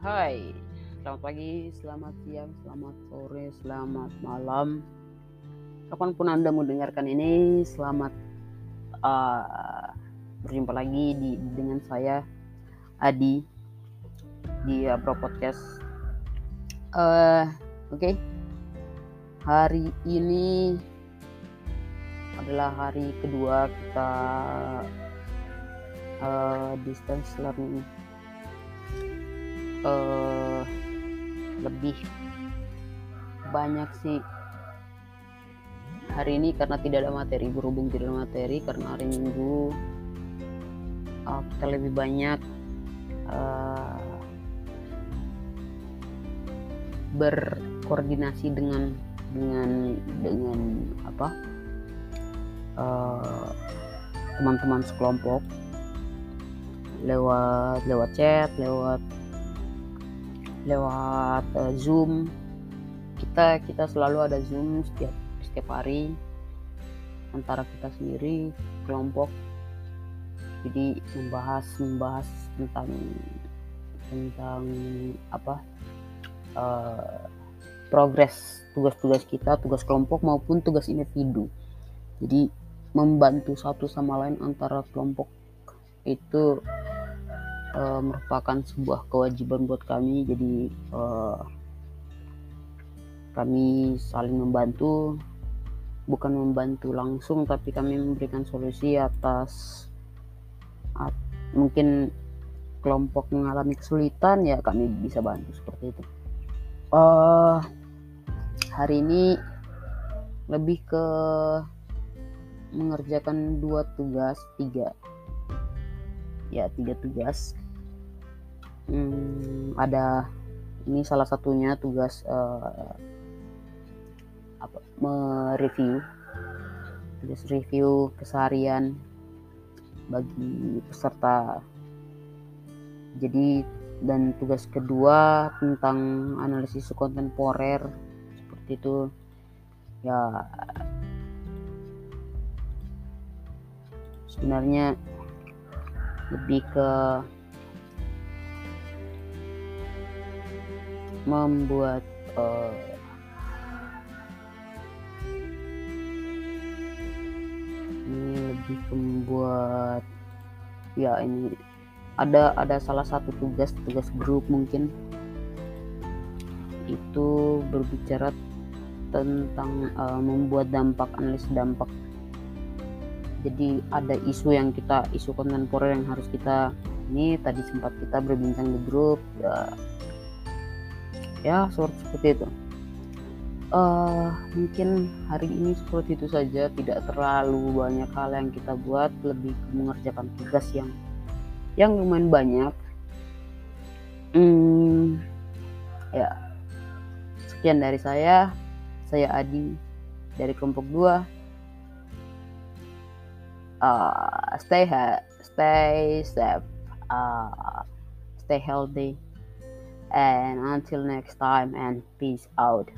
Hai, selamat pagi, selamat siang, selamat sore, selamat malam. Kapan pun Anda mendengarkan ini, selamat uh, berjumpa lagi di dengan saya Adi di Abro Podcast. Uh, Oke, okay. hari ini adalah hari kedua kita uh, distance learning uh, lebih banyak sih hari ini karena tidak ada materi berhubung tidak ada materi karena hari minggu uh, kita lebih banyak uh, berkoordinasi dengan dengan dengan apa teman-teman uh, sekelompok. Lewat lewat chat lewat lewat uh, Zoom. Kita kita selalu ada Zoom setiap setiap hari antara kita sendiri kelompok. Jadi membahas membahas tentang tentang apa uh, progres tugas-tugas kita, tugas kelompok maupun tugas individu. Jadi membantu satu sama lain antara kelompok itu uh, merupakan sebuah kewajiban buat kami. Jadi uh, kami saling membantu bukan membantu langsung tapi kami memberikan solusi atas at, mungkin kelompok mengalami kesulitan ya kami bisa bantu seperti itu. Uh, hari ini lebih ke mengerjakan dua tugas tiga ya tiga tugas. Hmm, ada ini salah satunya tugas uh, apa mereview. Tugas review keseharian bagi peserta. Jadi dan tugas kedua tentang analisis kontemporer seperti itu. Ya sebenarnya lebih ke membuat uh, ini lebih membuat ya ini ada ada salah satu tugas tugas grup mungkin. Itu berbicara tentang uh, membuat dampak analisis dampak jadi ada isu yang kita isu kontemporer yang harus kita ini tadi sempat kita berbincang di grup ya, ya seperti itu. Uh, mungkin hari ini seperti itu saja. Tidak terlalu banyak hal yang kita buat. Lebih mengerjakan tugas yang yang lumayan banyak. Hmm, ya. Sekian dari saya. Saya Adi dari kelompok 2 uh, stay ha- stay safe uh, stay healthy and until next time and peace out